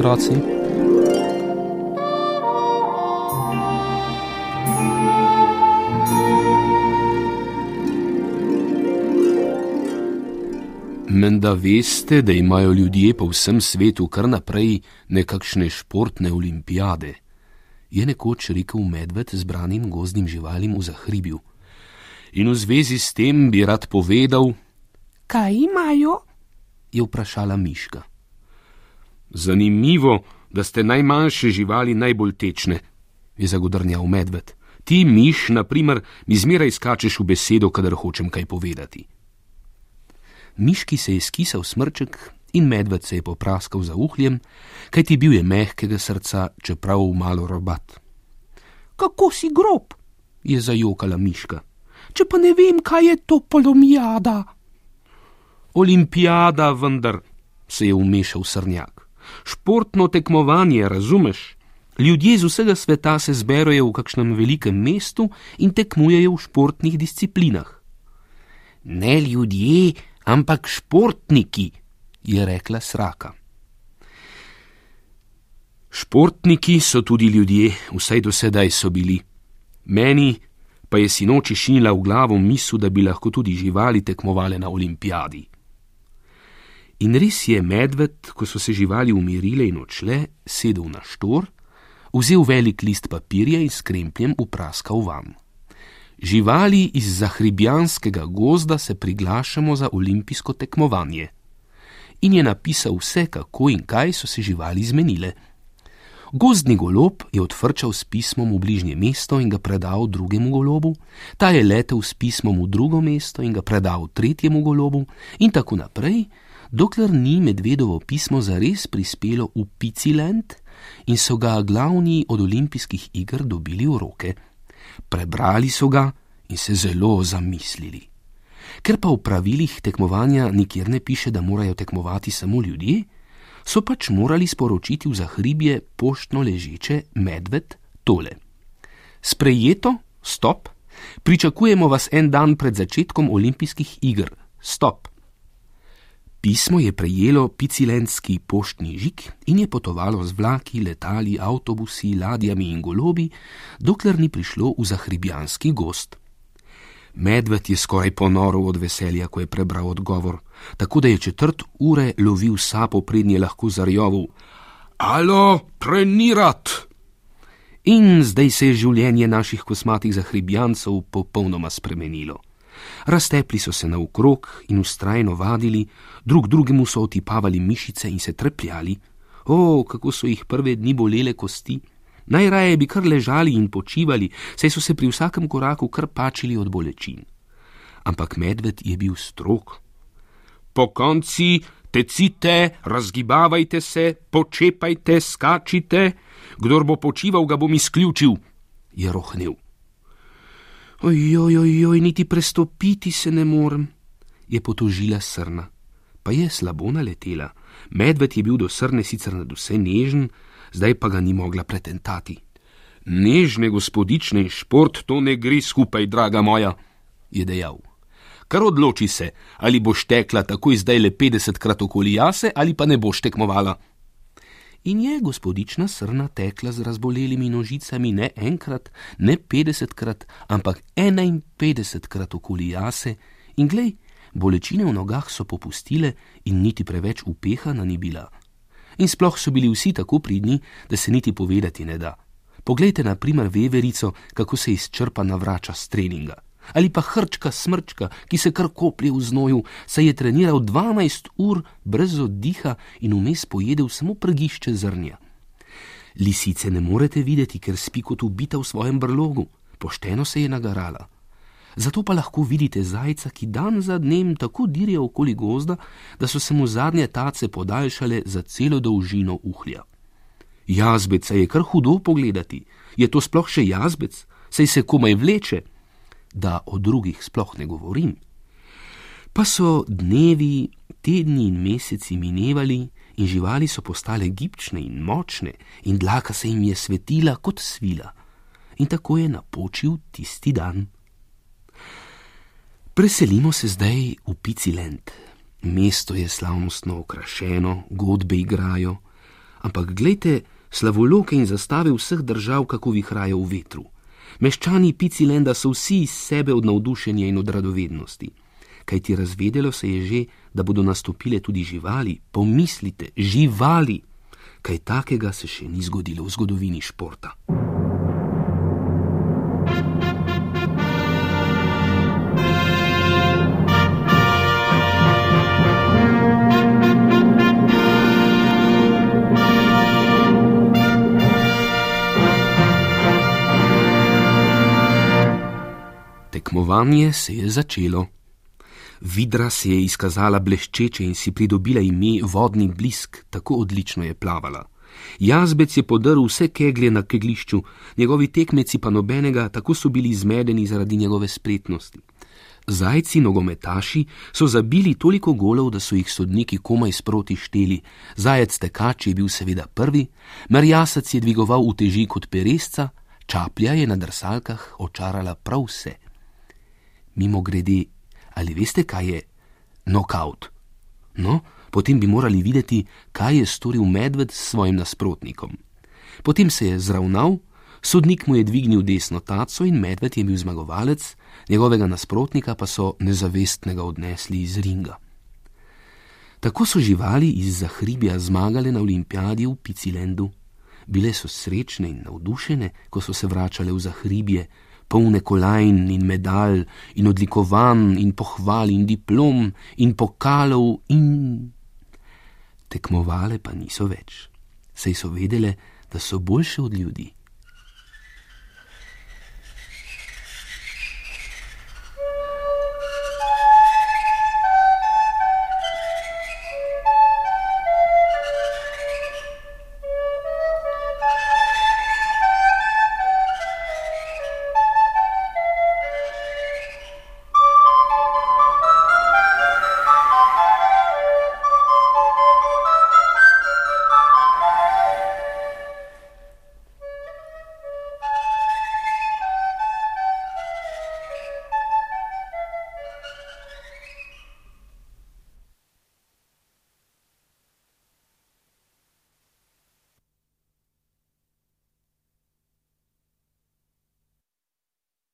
otroci. Menda veste, da imajo ljudje po vsem svetu kar naprej nekakšne športne olimpijade, je nekoč rekel medved zbranim gozdnim živalim v zahribju. In v zvezi s tem bi rad povedal, kaj imajo? je vprašala miška. Zanimivo, da ste najmanjše živali najbolj tečne, je zagodrnjal medved. Ti, miš, na primer, mi zmeraj skačeš v besedo, kadar hočem kaj povedati. Miški se je skisal smrček in medved se je popraskal za uhljem, kaj ti bil je mehkega srca, čeprav malo robat. Kako si grob? je zajokala miška. Če pa ne vem, kaj je to polomijada. Olimpijada, vendar, se je umešal srnjak. Športno tekmovanje, razumeš? Ljudje z vsega sveta se zberejo v kakšnem velikem mestu in tekmujejo v športnih disciplinah. Ne ljudje, ampak športniki, je rekla Sraka. Športniki so tudi ljudje, vsaj do sedaj so bili. Meni pa je sinoči šinila v glavo misel, da bi lahko tudi živali tekmovale na olimpijadi. In res je medved, ko so se živali umirile in odšle, sedel na štor, vzel velik list papirja in s krempljem upraskal vam. Živali iz zahribjanskega gozda se priglašamo za olimpijsko tekmovanje. In je napisal vse, kako in kaj so se živali zmenile. Gozdni golob je odvrčal s pismom v bližnje mesto in ga predal drugemu golobu, ta je letel s pismom v drugo mesto in ga predal tretjemu golobu, in tako naprej, dokler ni medvedovo pismo zares prispelo v Piciland in so ga glavni od olimpijskih iger dobili v roke. Prebrali so ga in se zelo zamislili. Ker pa v pravilih tekmovanja nikjer ne piše, da morajo tekmovati samo ljudje, so pač morali sporočiti v zahribje poštno ležeče medved tole. Sprejeto, stop, pričakujemo vas en dan pred začetkom olimpijskih iger, stop. Pismo je prejelo picilenski poštni žig in je potovalo z vlaki, letali, avtobusi, ladjami in golobi, dokler ni prišlo v zahribjanski gost. Medved je skoraj ponoril od veselja, ko je prebral odgovor, tako da je četrt ure lovil sapo prednje lahko zarjovil: Alo, trenirat! In zdaj se je življenje naših kosmatih zahribjancev popolnoma spremenilo. Raztepli so se naokrog in ustrajno vadili, drug drugemu so otipavali mišice in se trepljali. O, kako so jih prve dni bolele kosti! Najraje bi kar ležali in počivali, saj so se pri vsakem koraku kar pačili od bolečin. Ampak medved je bil strok. Po konci tecite, razgibavajte se, počepajte, skačite, kdor bo počival, ga bom izključil, je rohnil. Ojoj, ojoj, niti prestopiti se ne morem, je potožila srna. Pa je slabo naletela. Medved je bil do srne sicer nad vse nežen, zdaj pa ga ni mogla pretentati. Nežne gospodične šport to ne gre skupaj, draga moja, je dejal. Kar odloči se, ali boš tekla takoj zdaj le 50 krat okoli jase ali pa ne boš tekmovala in je gospodična srna tekla z razbolelimi nožicami ne enkrat, ne petdesetkrat, ampak enainpetdesetkrat okoli jase, in glej, bolečine v nogah so popustile in niti preveč upehana ni bila. In sploh so bili vsi tako pridni, da se niti povedati ne da. Poglejte, na primer, veverico, kako se izčrpa navrača s treninga ali pa hrčka smrčka, ki se kar koplje v znoju, saj je treniral 12 ur brez oddiha in vmes pojedel samo prgišče zrnja. Lisice ne morete videti, ker spi kot ubita v svojem brlogu, pošteno se je nagarala. Zato pa lahko vidite zajca, ki dan za dnem tako dirje okoli gozda, da so se mu zadnje tace podaljšale za celo dolžino uhlja. Jazbeca je kar hudo pogledati, je to sploh še jazbec, saj se komaj vleče, da o drugih sploh ne govorim. Pa so dnevi, tedni in meseci minevali, in živali so postale gibčne in močne, in dlaka se jim je svetila kot svila, in tako je napočil tisti dan. Preselimo se zdaj v Piciland. Mesto je slavnostno okrašeno, godbe igrajo, Ampak gledajte, slavoloke in zastave vseh držav, kako vihrajo v vetru. Meščani Picilenda so vsi iz sebe od navdušenja in od radovednosti. Kaj ti razvedelo se je že, da bodo nastopile tudi živali, pomislite, živali. Kaj takega se še ni zgodilo v zgodovini športa. Tekmovanje se je začelo. Vidra se je izkazala bleščeče in si pridobila ime vodni blisk, tako odlično je plavala. Jazbec je podrl vse keglje na keglišču, njegovi tekmeci pa nobenega, tako so bili zmedeni zaradi njegove spretnosti. Zajci nogometaši so zabili toliko golov, da so jih sodniki komaj sproti šteli. Zajec tekač je bil seveda prvi, Marjasac je dvigoval uteži kot peresca, čaplja je na drsalkah očarala prav vse. Mimo grede, ali veste, kaj je knockout? No, potem bi morali videti, kaj je storil medved s svojim nasprotnikom. Potem se je zravnal, sodnik mu je dvignil desno taco in medved je bil zmagovalec, njegovega nasprotnika pa so nezavestnega odnesli iz ringa. Tako so živali iz Zahribja zmagale na olimpijadi v Picilendu. Bile so srečne in navdušene, ko so se vračale v Zahribje, polne kolajn in medalj in odlikovanj in pohval in diplom in pokalov in. Tekmovale pa niso več, saj so vedele, da so boljše od ljudi.